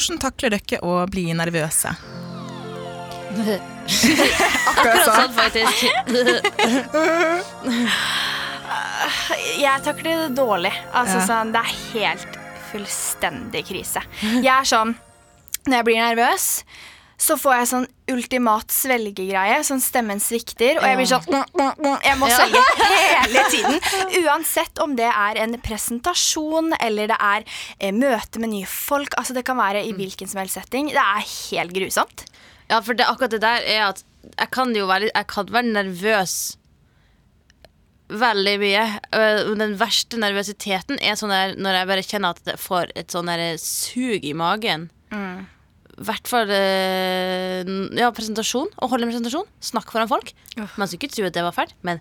Hvordan takler dere å bli nervøse? Akkurat sånn, faktisk. Jeg takler det dårlig. Altså sånn, Det er helt fullstendig krise. Jeg er sånn Når jeg blir nervøs, så får jeg sånn ultimat svelgegreie. Sånn stemmen svikter, og jeg blir sånn mm, mm, mm, Jeg må svelge hele tiden. Uansett om det er en presentasjon eller det er eh, møte med nye folk. Altså Det kan være i hvilken som helst setting. Det er helt grusomt. Ja, for det, akkurat det der er at jeg kan jo være, jeg kan være nervøs veldig mye. Øh, Den verste nervøsiteten er sånn der når jeg bare kjenner at jeg får et sånn sug i magen. I hvert fall øh, ja, presentasjon. Å holde en presentasjon. Snakke foran folk. Man skulle ikke tro at det var fælt, men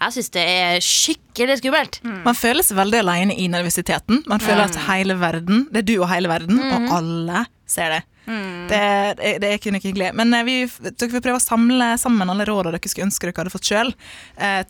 jeg syns det er skikkelig skummelt. Man føles veldig alene i nervøsiteten. Man føler at hele verden, det er du og hele verden, og alle ser det. Det, det, det er ikke glede. hyggelig. Men eh, vi, dere får prøve å samle sammen alle rådene dere skulle ønske dere hadde fått sjøl,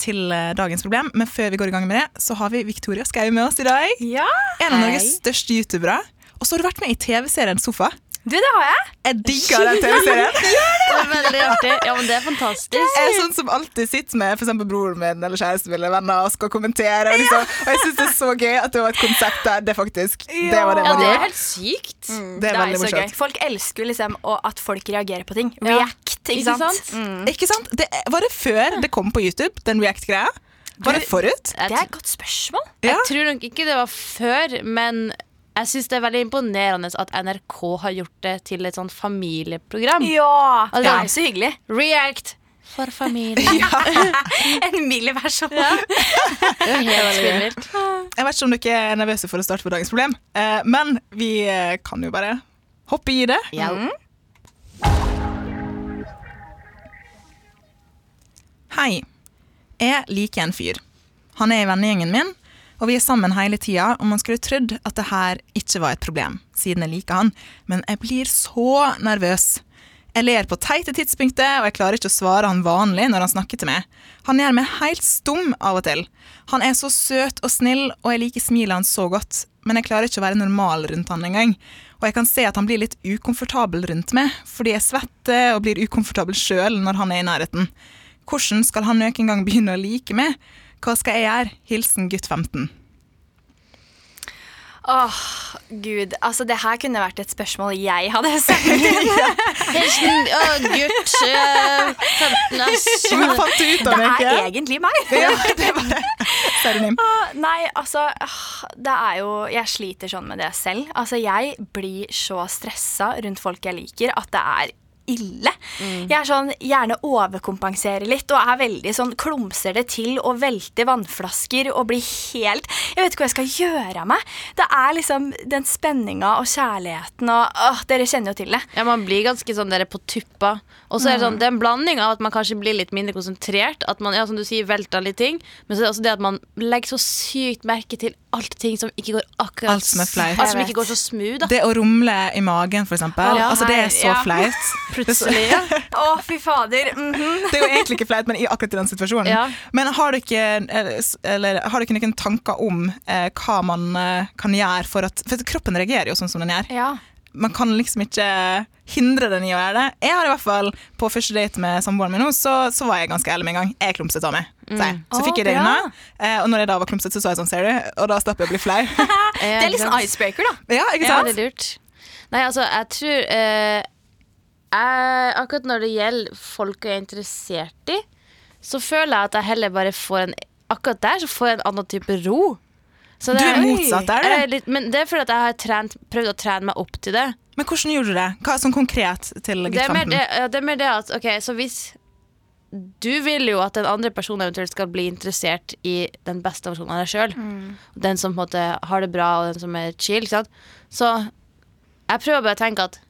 til eh, dagens problem. Men før vi går i gang med det, så har vi Victoria Skau med oss i dag. Ja, En av Norges største youtubere. Og så har du vært med i TV-serien Sofa. Du, det har jeg. Jeg digger den TV-serien. Det. Ja, men det er fantastisk. Jeg er sånn som alltid sitter med eksempel broren min eller kjæresten min eller venner og skal kommentere. Og, liksom, og jeg syns det er så gøy at det var et konsept der det faktisk Det var det Ja, det er helt sykt. Det er Det er så gøy. Folk elsker jo liksom at folk reagerer på ting. Ja. React, ikke, Ikke sant? sant? Mm. Ikke sant? Det, var det før det kom på YouTube, den React-greia? Var det forut? Det er et godt spørsmål. Ja. Jeg tror nok ikke det var før, men jeg syns det er veldig imponerende at NRK har gjort det til et sånn familieprogram. Ja, det er så hyggelig. React for familie. En mild versjon. Er spinnvilt. Jeg vet ikke om dere er nervøse for å starte på dagens problem, eh, men vi eh, kan jo bare hoppe i det. Ja. Hei. Jeg liker en fyr. Han er i vennegjengen min, og vi er sammen hele tida, og man skulle trodd at det her ikke var et problem, siden jeg liker han, men jeg blir så nervøs. Jeg ler på teite tidspunktet, og jeg klarer ikke å svare han vanlig når han snakker til meg. Han gjør meg helt stum av og til. Han er så søt og snill, og jeg liker smilet hans så godt, men jeg klarer ikke å være normal rundt han engang. Og jeg kan se at han blir litt ukomfortabel rundt meg, fordi jeg svetter og blir ukomfortabel sjøl når han er i nærheten. Hvordan skal han noen gang begynne å like meg? Hva skal jeg gjøre? Hilsen gutt 15. Åh, gud. Altså, det her kunne vært et spørsmål jeg hadde sendt. Hilsen Å, gutt. eh, 15, ass. Men fant du ut Det Det er egentlig meg. Ja, det var det. Oh, Nei, altså Det er jo Jeg sliter sånn med det selv. Altså, jeg blir så stressa rundt folk jeg liker, at det er ille. Jeg er sånn, gjerne overkompenserer litt og er veldig sånn klumser det til og velter vannflasker og blir helt Jeg vet ikke hva jeg skal gjøre av meg. Det er liksom den spenninga og kjærligheten og åh, Dere kjenner jo til det. Ja, man blir ganske sånn dere på tuppa. Og så er det sånn, det er en blanding av at man kanskje blir litt mindre konsentrert. At man, ja, som du sier, velter litt ting. Men så er det også det at man legger så sykt merke til alt ting som ikke går akkurat Alt som er flaut. Alt som ikke går så smooth. Da. Det å rumle i magen, for eksempel. Ja, altså, det er så ja. flaut. Plutselig. Ja. oh, fy fader. mhm. Det er jo egentlig ikke flaut, men i akkurat i den situasjonen. Ja. Men har dere, eller, eller, har dere noen tanker om eh, hva man eh, kan gjøre for at For kroppen reagerer jo sånn som den gjør. Ja. Man kan liksom ikke hindre den i å gjøre det. Jeg har i hvert fall På første date med samboeren min nå, så, så var jeg ganske ærlig med en gang. Jeg klumset av meg. Så, jeg. Så fikk jeg det unna. Eh, og når jeg da var klumsete, så sa jeg sånn, ser du. Og da slapp jeg å bli flau. Det er litt sånn icebreaker, da. ja, ikke Ja, sant? det er lurt. Nei, altså, jeg tror eh, jeg, Akkurat når det gjelder folk jeg er interessert i, så føler jeg at jeg heller bare får en Akkurat der så får jeg en annen type ro. Så Du er motsatt der, er du. litt, men det er fordi at jeg har trent, prøvd å trene meg opp til det. Men hvordan gjorde du det? Hva er sånn konkret til Det gutt er, mer 15? det, ja, det er mer det at Ok, så hvis Du vil jo at den andre personen eventuelt skal bli interessert i den beste versjonen av deg sjøl. Den som på en måte har det bra, og den som er chill. Ikke sant? Så jeg prøver bare å tenke at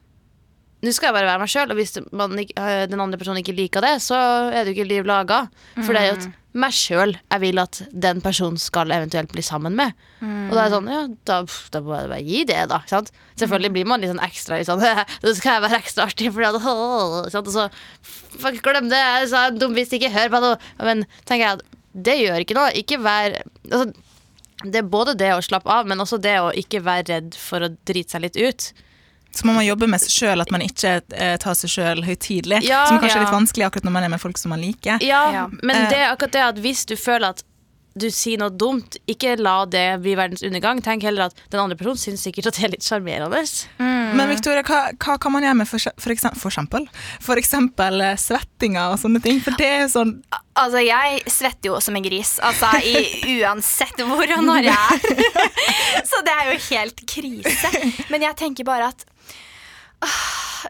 nå skal jeg bare være meg sjøl, og hvis ikke, øh, den andre personen ikke liker det, så er det jo ikke liv laga. For det er jo at meg sjøl jeg vil at den personen skal eventuelt bli sammen med. Og da er det sånn, ja, da, da må jeg bare gi det, da. Selvfølgelig blir man litt sånn ekstra litt sånn Da skal jeg være ekstra artig, fordi det? Og så fuck, glem det, jeg sa en dum vits, ikke hør på noe. Men tenker jeg at det gjør ikke noe. Ikke vær altså, Det er både det å slappe av, men også det å ikke være redd for å drite seg litt ut. Så må man jobbe med seg sjøl, at man ikke eh, tar seg sjøl høytidelig. Ja. som kanskje er litt vanskelig akkurat når man er med folk som man liker. Ja, Ja. men Eh. det er akkurat det at hvis du føler at du sier noe dumt, ikke la det bli verdens undergang. Tenk heller at den andre personen syns sikkert at det er litt sjarmerende. Men Victoria, hva, hva kan man gjøre med for, for, eksempel, for eksempel, for eksempel eh, svettinger og sånne ting? For det er jo sånn Altså, jeg svetter jo som en gris. Altså, i, uansett hvor og når jeg er. Så det er jo helt krise. Men jeg tenker bare at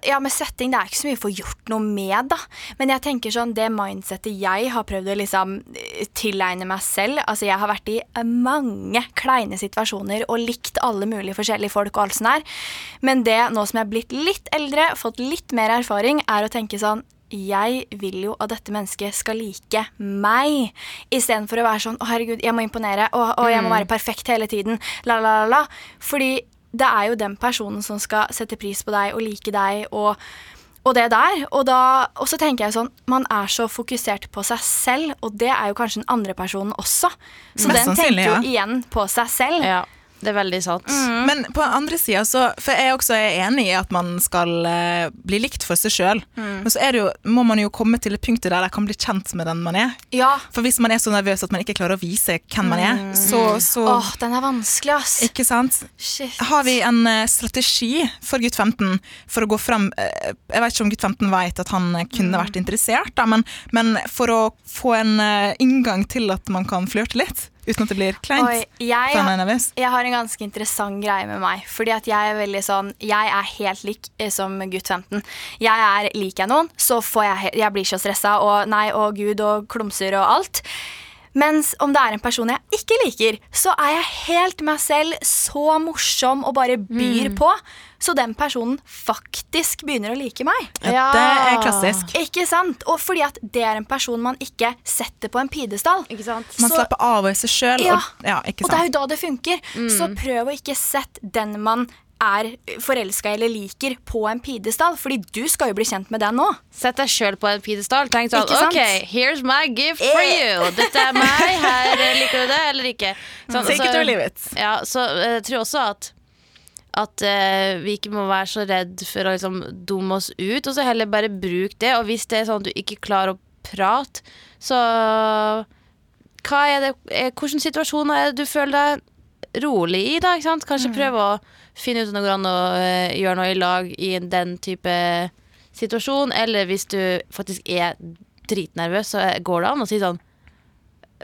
ja, med svetting det er ikke så mye å få gjort noe med, da. Men jeg tenker sånn, det mindsettet jeg har prøvd å liksom eh, tilegne meg selv Altså, jeg har vært i eh, mange kleine situasjoner og likt alle mulige forskjellige folk og alt sånt der. Men det, nå som jeg er blitt litt eldre, fått litt mer erfaring, er å tenke sånn jeg vil jo at dette mennesket skal like meg, istedenfor å være sånn 'Å, herregud, jeg må imponere', og, å 'jeg må være perfekt hele tiden', la, la, la, la. Fordi det er jo den personen som skal sette pris på deg og like deg og, og det der. Og, da, og så tenker jeg sånn Man er så fokusert på seg selv, og det er jo kanskje den andre personen også. Så Mest den tenker jo ja. igjen på seg selv. Ja, det er veldig sant. Men på andre sida, så For jeg også er enig i at man skal eh, bli likt for seg sjøl. Men så er det jo, må man jo komme til et punkt der jeg kan bli kjent med den man er. Ja. For hvis man er så nervøs at man ikke klarer å vise hvem man er, så, så Åh, den er vanskelig, ass. Ikke sant? Shit. Har vi en eh, strategi for gutt 15 for å gå frem eh, Jeg vet ikke om gutt 15 vet at han eh, kunne vært interessert, da, men, men for å få en eh, inngang til at man kan flørte litt, uten at det blir kleint. Oi, jeg, jeg har en ganske interessant greie med meg. Fordi at jeg er veldig sånn Jeg er helt lik eh, som gutt 15. Jeg er Liker jeg noen, så får jeg Jeg blir så stressa og nei og gud og klumser og alt. Mens om det er en person jeg ikke liker, så er jeg helt meg selv, så morsom og bare byr Mm. på. Så den personen faktisk begynner å like meg. Ja, Det er klassisk. Ikke sant? Og fordi at det er en person man ikke setter på en pidestall. Ikke sant? Man Så- slapper av i seg sjøl. Ja. Og, ja, Og det er jo da det funker. Så prøv å ikke sette den man er forelska eller liker, på en pidestall. Fordi du skal jo bli kjent med den òg. Sett deg sjøl på en pidestall. Tenk sånn OK, here's my gift for you. Dette er meg. Her eh, liker du det, eller ikke? Sånn, Take it så- or leave it. Ja, så eh, jeg tror også at at uh, vi ikke må være så redd for å liksom dumme oss ut, og så heller bare bruk det. Og hvis det er sånn at du ikke klarer å prate, så hva er det, eh, Hvilke situasjoner er det du føler deg rolig i, da? Kanskje prøve å finne ut om det går an å eh, gjøre noe i lag i den type situasjon. Eller hvis du faktisk er dritnervøs, så går det an å si sånn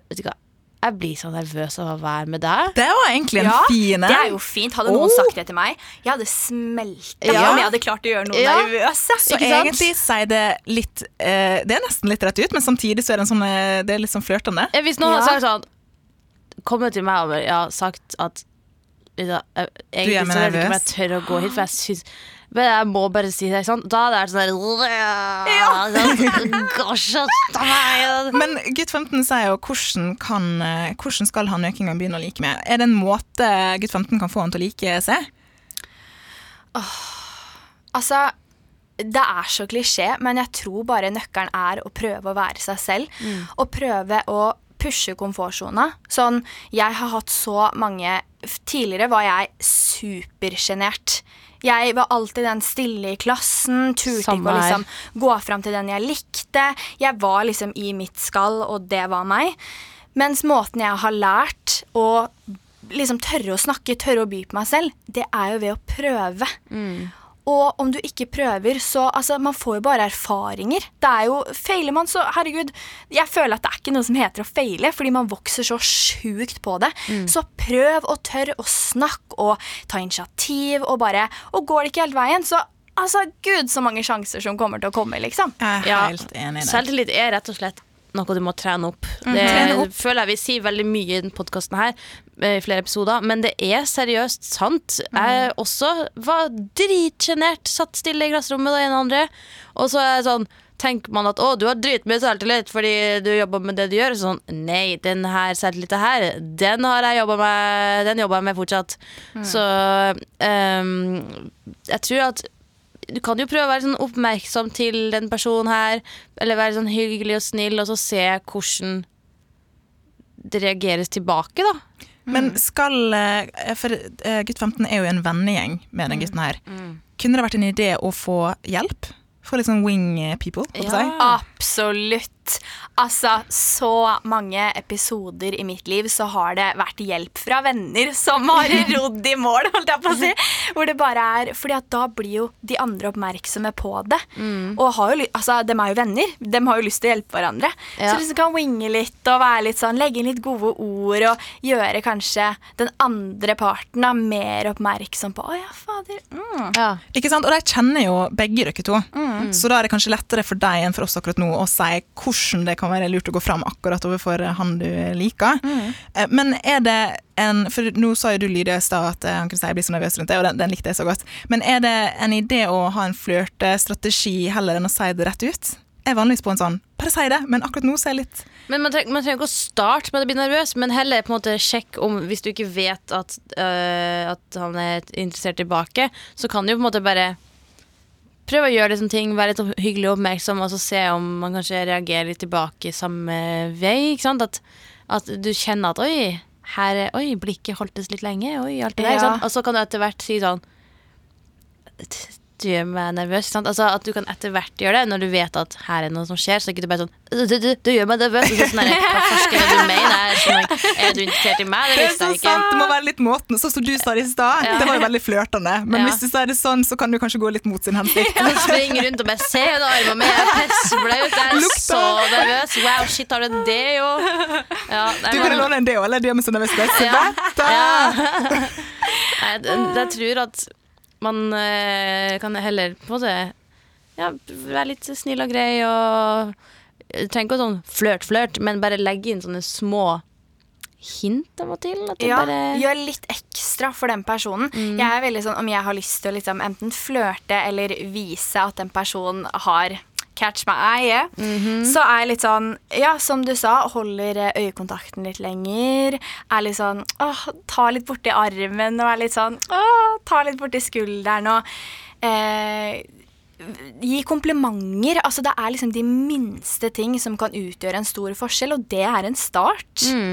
Vet du hva, jeg blir så nervøs av å være med deg. Det var egentlig en Ja, fin Det er jo fint. Hadde noen Oh. sagt det til meg, jeg hadde smelta Ja. om jeg hadde klart å gjøre noen Ja. nervøse. Så Ikke egentlig sier det litt eh, Det er nesten litt rett ut, men samtidig så er det, en sånn, eh, det er litt sånn flørtende. Hvis noen Ja. hadde sagt sånn Kommet til meg og bare, ja, sagt at jeg, Egentlig så er jeg ikke om jeg tør å gå hit, for jeg syns Men jeg må bare si det. Sånn. Da hadde jeg vært sånn der sånn. Men gutt 15 sier jo hvordan, kan, eh, hvordan skal han økingen begynne å like meg? Er det en måte gutt 15 kan få han til å like seg? Altså, det er så klisjé, men jeg tror bare nøkkelen er å prøve å være seg selv. Og prøve å pushe komfortsona. Sånn, jeg har hatt så mange Tidligere var jeg supersjenert. Jeg var alltid den stille i klassen, turte ikke å liksom gå fram til den jeg likte. Jeg var liksom i mitt skall, og det var meg. Mens måten jeg har lært å liksom tørre å snakke, tørre å by på meg selv, det er jo ved å prøve. Og om du ikke prøver, så altså, Man får jo bare erfaringer. Det er jo, Feiler man, så herregud Jeg føler at det er ikke noe som heter å feile, fordi man vokser så sjukt på det. Så prøv og tør å snakke og ta initiativ og bare Og går det ikke helt veien, så altså, gud, så mange sjanser som kommer til å komme, liksom. Jeg er helt enig i det. Selvtillit er rett og slett noe du må trene opp. Det Mhm. Trene opp. føler jeg vi sier veldig mye i denne podkasten her, eh, i flere episoder, men det er seriøst sant. Jeg også var dritsjenert, satt stille i klasserommet da en og andre, og så er jeg sånn Tenker man at å, du har dritmye selvtillit fordi du jobber med det du gjør? Sånn, nei, den her selvtilliten her, den har jeg jobba med Den jobber jeg med fortsatt. Så um, jeg tror at du kan jo prøve å være sånn oppmerksom til den personen her, eller være sånn hyggelig og snill, og så se hvordan det reageres tilbake, da. Men skal eh, For eh, gutt 15 er jo en vennegjeng med den gutten her. Mm. Kunne det vært en idé å få hjelp? Få litt sånn wing people? Ja. si? Absolutt. Altså, så mange episoder i mitt liv så har det vært hjelp fra venner som har rodd i mål, holdt jeg på å si. Hvor det bare er Fordi at da blir jo de andre oppmerksomme på det. Mm. Og har jo, altså, de er jo venner. De har jo lyst til å hjelpe hverandre. Ja. Så liksom kan winge litt og være litt sånn, legge inn litt gode ord og gjøre kanskje den andre parten da, mer oppmerksom på Å ja, fader. Mm. Ja. Ikke sant? Og de kjenner jo begge dere to. Mm. Så da er det kanskje lettere for deg enn for oss akkurat nå å si hvordan det kan være lurt å gå fram akkurat overfor han du liker. Mm. Eh, Men er det en For nå sa jo du Lydia i stad at eh, han kunne si jeg blir så nervøs rundt det, og den, den likte jeg så godt. Men er det en idé å ha en flørtestrategi heller enn å si det rett ut? Jeg er vanligvis på en sånn bare si det, men akkurat nå så er jeg litt Men man trenger, man trenger ikke å starte med å bli nervøs, men heller på en måte sjekke om Hvis du ikke vet at, øh, at han er interessert tilbake, så kan du jo på en måte bare prøve å gjøre liksom ting, være litt hyggelig og oppmerksom, og så se om man kanskje reagerer litt tilbake samme vei. At, at du kjenner at oi, her er, oi, blikket holdtes litt lenge, oi, alt det der. Ja. sant? Og så kan du etter hvert si sånn du gjør meg nervøs. Altså At du kan etter hvert gjøre det når du vet at her er noe som skjer. Så ikke du bare sånn Du, du, du, gjør meg nervøs. Så sånn der, Hva er du mener? Er, sånn, er du interessert i meg? Det er visste så jeg ikke. det må være litt måten. Sånn som du sa det i stad. Ja. Det var jo veldig flørtende. Men Ja. hvis du sier det sånn, så kan du kanskje gå litt mot sin hensikt. Jeg springer rundt og bare Se den armene mine. jeg er pissblaut. Jeg er så nervøs. Wow, shit, har du det, jo? Ja, nei, Du kan men- låne en deo, eller De gjør meg så nervøs. Ja. da Ja. Nei, jeg, jeg tror at man eh, kan heller på en måte ja, være litt snill og grei og jeg trenger ikke sånn flørt-flørt, men bare legge inn sånne små hint av og til. Ja, bare gjør litt ekstra for den personen. Jeg er veldig sånn, Om jeg har lyst til å liksom, enten flørte eller vise at den personen har catch my eye, så er jeg litt sånn Ja, som du sa, holder eh, øyekontakten litt lenger. Er litt sånn åh, Ta litt borti armen og er litt sånn åh, Ta litt borti skulderen og eh, Gi komplimenter. Altså, det er liksom de minste ting som kan utgjøre en stor forskjell, og det er en start.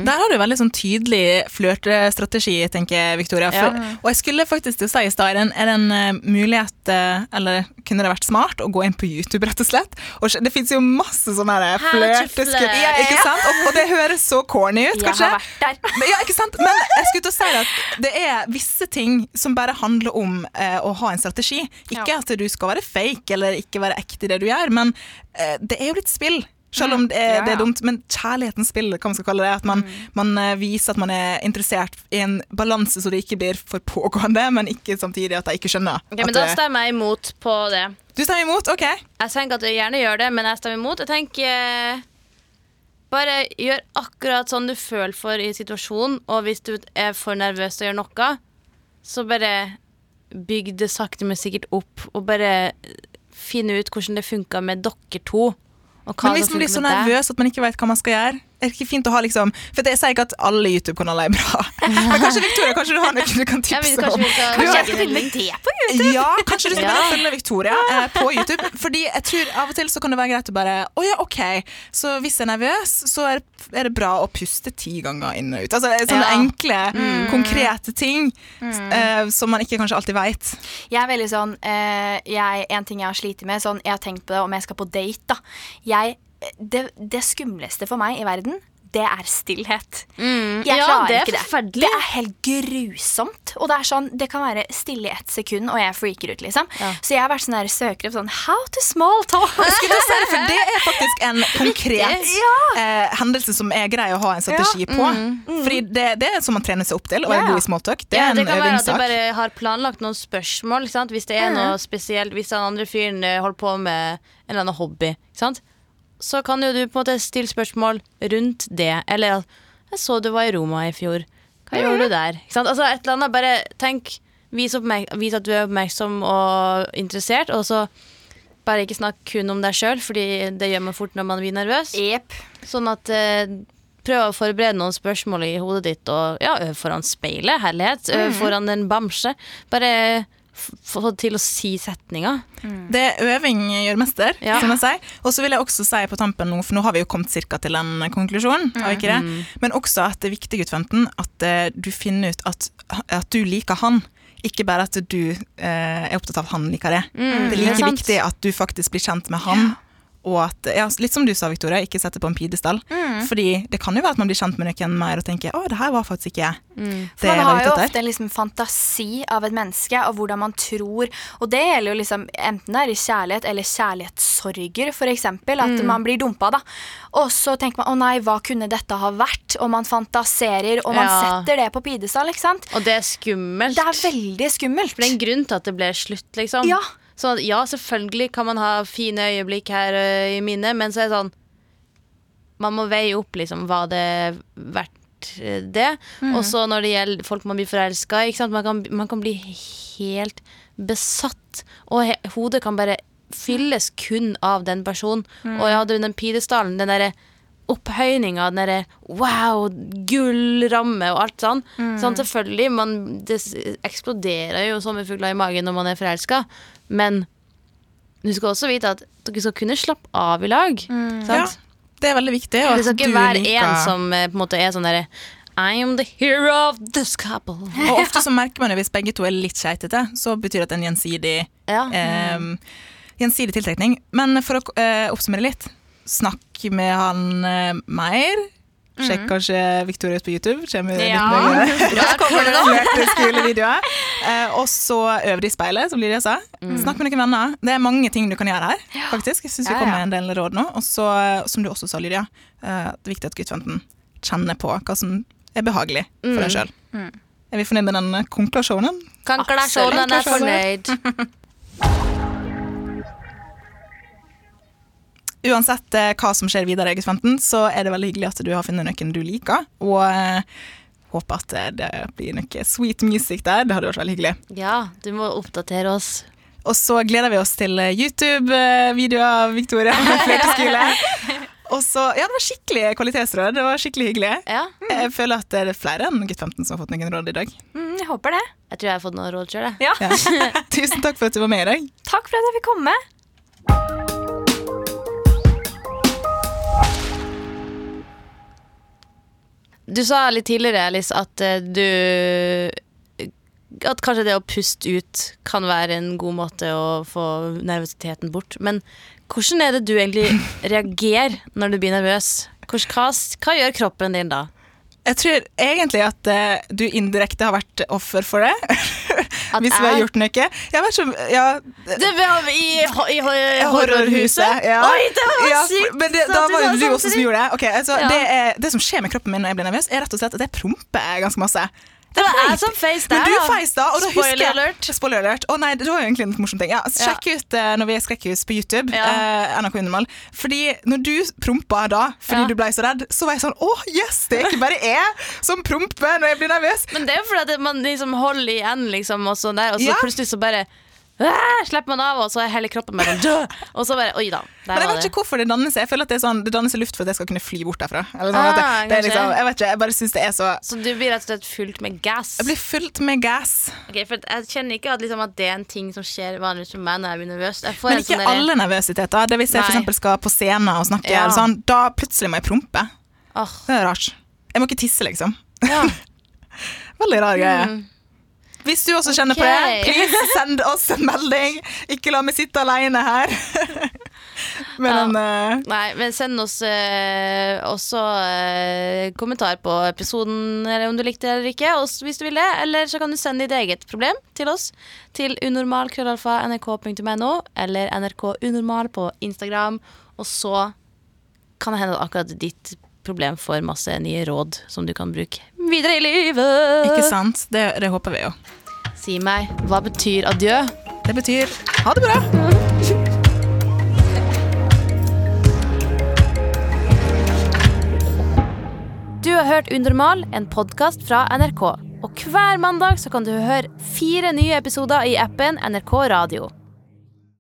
Der har du veldig sånn tydelig flørtestrategi, tenker jeg, Victoria. For, Og jeg skulle faktisk til å si i stad, er det en, er det en eh, mulighet, eh, eller kunne det vært smart, å gå inn på YouTube, rett og slett? Og det fins jo masse sånne to flørteskudd, flirt. ja, ikke sant? Og, og det høres så corny ut, kanskje? Jeg har vært der. Men, ja, ikke sant? Men jeg skulle til å si at det er visse ting som bare handler om eh, å ha en strategi. Ikke at du skal være fake eller ikke være ekte i det du gjør, men eh, det er jo litt spill. Selv om det er, Ja, det er dumt, men kjærlighetens spill, hva man skal kalle det. At man, man eh, viser at man er interessert i en balanse så det ikke blir for pågående, men ikke samtidig at jeg ikke skjønner. Ok, men Da stemmer jeg imot på det. du stemmer imot? OK. Jeg tenker at du gjerne gjør det, men jeg stemmer imot. Jeg tenker eh, Bare gjør akkurat sånn du føler for i situasjonen, og hvis du er for nervøs til å gjøre noe, så bare bygg det sakte, men sikkert opp, og bare finne ut hvordan det funka med dere to. Og hva Men hvis man blir så nervøs at man ikke vet hva man skal gjøre er det ikke fint å ha liksom For jeg sier ikke at alle YouTube-kanaler er bra. Men kanskje Victoria, kanskje du har noe du kan Ja, om? tipse kanskje jeg skal har- det på YouTube? Ja, kanskje du skal bare Ja. følge Victoria eh, på YouTube. Fordi jeg tror av og til så kan det være greit å bare Å ja, OK. Så hvis jeg er nervøs, så er, er det bra å puste ti ganger inn og ut. Altså sånne Ja. enkle, konkrete ting eh, som man ikke kanskje alltid veit. Jeg er veldig sånn eh, jeg, En ting jeg har slitt med sånn, Jeg har tenkt på det om jeg skal på date da jeg, det, det skumleste for meg i verden Det er stillhet Jeg Ja, klarer det er ikke det forferdelig. Det er helt grusomt Og det er sånn, det kan være stille i ett sekund Og jeg freaker ut liksom Ja. Så jeg har vært sånn der søker opp sånn How to small talk Jeg skulle det, for det er faktisk en konkret eh, hendelse som er grei å ha en strategi på. Fordi det, det er som man trener seg opp til, og er god i smalltalk. Det Ja, er det en kan være at du bare har planlagt noen spørsmål. Ikke sant? Hvis det er noe spesielt Hvis den andre fyren eh, holder på med en eller annen hobby. Ikke sant? Så kan jo du på en måte stille spørsmål rundt det. Eller at 'Jeg så du var i Roma i fjor. Hva gjorde du der?' Altså et eller annet. Bare tenk. Vis, vis at du er oppmerksom og interessert, og så bare ikke snakk kun om deg sjøl, Fordi det gjør man fort når man blir nervøs. Yep. Sånn at eh, Prøv å forberede noen spørsmål i hodet ditt, og ja, øv foran speilet, herlighet. Øv foran en bamse. Bare få til å si setninger. Det er øving gjør mester, Ja. som jeg sier. Og så vil jeg også si på tampen nå, for nå har vi jo kommet cirka til en konklusjon, har vi ikke det? Men også at det er viktig, guttfenten, at eh, du finner ut at, at du liker han. Ikke bare at du eh, er opptatt av at han liker det. det er det like er viktig at du faktisk blir kjent med han. Og at, ja, litt som du sa, Victoria, ikke sette på en pidestall. Fordi det kan jo være at man blir kjent med noen mer og tenker 'Å, det her var faktisk ikke jeg'. For Det man har jo ofte en liksom fantasi av et menneske og hvordan man tror. Og det gjelder jo liksom enten det er i kjærlighet eller kjærlighetssorger, for eksempel. At Mm. man blir dumpa, da. Og så tenker man 'å nei, hva kunne dette ha vært?' Og man fantaserer, og man Ja. setter det på pidestall, ikke sant. Og det er skummelt. Det er veldig skummelt. For det er en grunn til at det ble slutt, liksom. Ja. Sånn at, ja, selvfølgelig kan man ha fine øyeblikk her ø, i minnet, men så er det sånn Man må veie opp, liksom, var det verdt det. Mm. Og så når det gjelder folk man blir forelska i, man, kan- man kan bli helt besatt. Og hodet kan bare fylles kun av den personen. Og jeg hadde den pidestallen, den derre opphøyninga, den derre wow, gullramme og alt sånn. sånn selvfølgelig, man, det eksploderer jo sommerfugler i magen når man er forelska, men du skal også vite at dere skal kunne slappe av i lag. Ja, Sant? det er veldig viktig. Det skal ikke være liker- en som eh, på en måte er sånn derre I am the hero of this couple. Og ofte så merker man jo hvis begge to er litt skeitete, så betyr det at det er en gjensidig, Ja. eh, gjensidig tiltrekning. Men for å eh, oppsummere litt, snakk med han eh, mer. Sjekk kanskje Victoria ut på YouTube. Kommer litt Ja. mer Der kommer det nå. flere skolevideoer. Eh, og så øv i speilet, som Lydia sa. Snakk med noen venner. Det er mange ting du kan gjøre her. faktisk. Jeg synes vi Ja, kom kommer med en del råd nå. Og så, som du også sa, Lydia, eh, det er viktig at guttfanten kjenner på hva som er behagelig for deg sjøl. Er vi fornøyd med den konklusjonen? konklusjonen? Kankelasjonen er fornøyd. Uansett eh, hva som skjer videre, guttfanten, så er det veldig hyggelig at du har funnet noen du liker. Og eh, håper at eh, det blir noe sweet music der. Det hadde vært veldig hyggelig. Ja, du må oppdatere oss. Og så gleder vi oss til YouTube-videoer av Victoria med flerteskole. Og så, ja, det var skikkelig kvalitetsråd. Det var skikkelig hyggelig. Ja, Jeg føler at det er flere enn gutt 15 som har fått noen råd i dag. Mm, jeg håper det. jeg tror jeg har fått noen råd sjøl, jeg. Ja. Ja. Tusen takk for at du var med i dag. Takk for at jeg fikk komme. Du sa litt tidligere, Alice, at eh, du At kanskje det å puste ut kan være en god måte å få nervøsiteten bort. Men hvordan er det du egentlig reagerer når du blir nervøs? Hva, hva gjør kroppen din da? Jeg tror egentlig at eh, du indirekte har vært offer for det. Hvis vi har gjort noe. Jeg ikke om ja, Det var i, i, i Horrorhuset. Ja. Oi, det var Ja, sykt! Men det, da var jo du også som gjorde det. Okay, altså, det, er, det som skjer med kroppen min når jeg blir nervøs, er rett og slett at jeg promper ganske masse. Det var jeg som feis der, Men du feis da, og da Spoiler alert. Spoiler alert. Å nei, det var jo egentlig en morsom ting. Ja, sjekk ut uh, når vi er Skrekkhus på YouTube. Ja. uh, NRK Undermal. Fordi når du prompa da fordi Ja. du ble så redd, så var jeg sånn Å, yes! Det er ikke bare jeg som promper når jeg blir nervøs. Men det er jo fordi at man liksom holder igjen, liksom, og sånn der, og så Ja. plutselig så bare «Æ!» meg av, og så er hele kroppen bare død. Og så bare Oi da. Men jeg vet ikke hvorfor det danner seg. Jeg føler at det, sånn, det danner seg luft for at jeg skal kunne fly bort derfra. Eller sånn, Ah, det, det liksom, jeg vet ikke, jeg bare syns det er så Så du blir rett og slett fullt med gass? Jeg blir fylt med gass. Ok, for Jeg kjenner ikke at, liksom, at det er en ting som skjer vanligvis med meg når jeg blir nervøs. Jeg får Men ikke sånn alle nervøsiteter. Det Hvis jeg eksempel skal på scenen og snakke, Ja. eller sånn, da plutselig må jeg prompe. Oh. Det er rart. Jeg må ikke tisse, liksom. ja. Veldig rar greie. Hvis du også kjenner på det. Please send oss en melding. Ikke la meg sitte alene her. Men eh, Nei, men send oss uh, også uh, kommentar på episoden, eller om du likte det eller ikke, hvis du vil det. Eller så kan du sende ditt eget problem til oss til unormal.nrk.no eller nrkunormal på Instagram. Og så kan det hende at akkurat ditt problem problem for masse nye råd som du kan bruke videre i livet. Ikke sant. Det, det håper vi jo. Si meg, hva betyr adjø? Det betyr ha det bra. Du har hørt Unormal, en podkast fra NRK. Og hver mandag så kan du høre fire nye episoder i appen NRK Radio.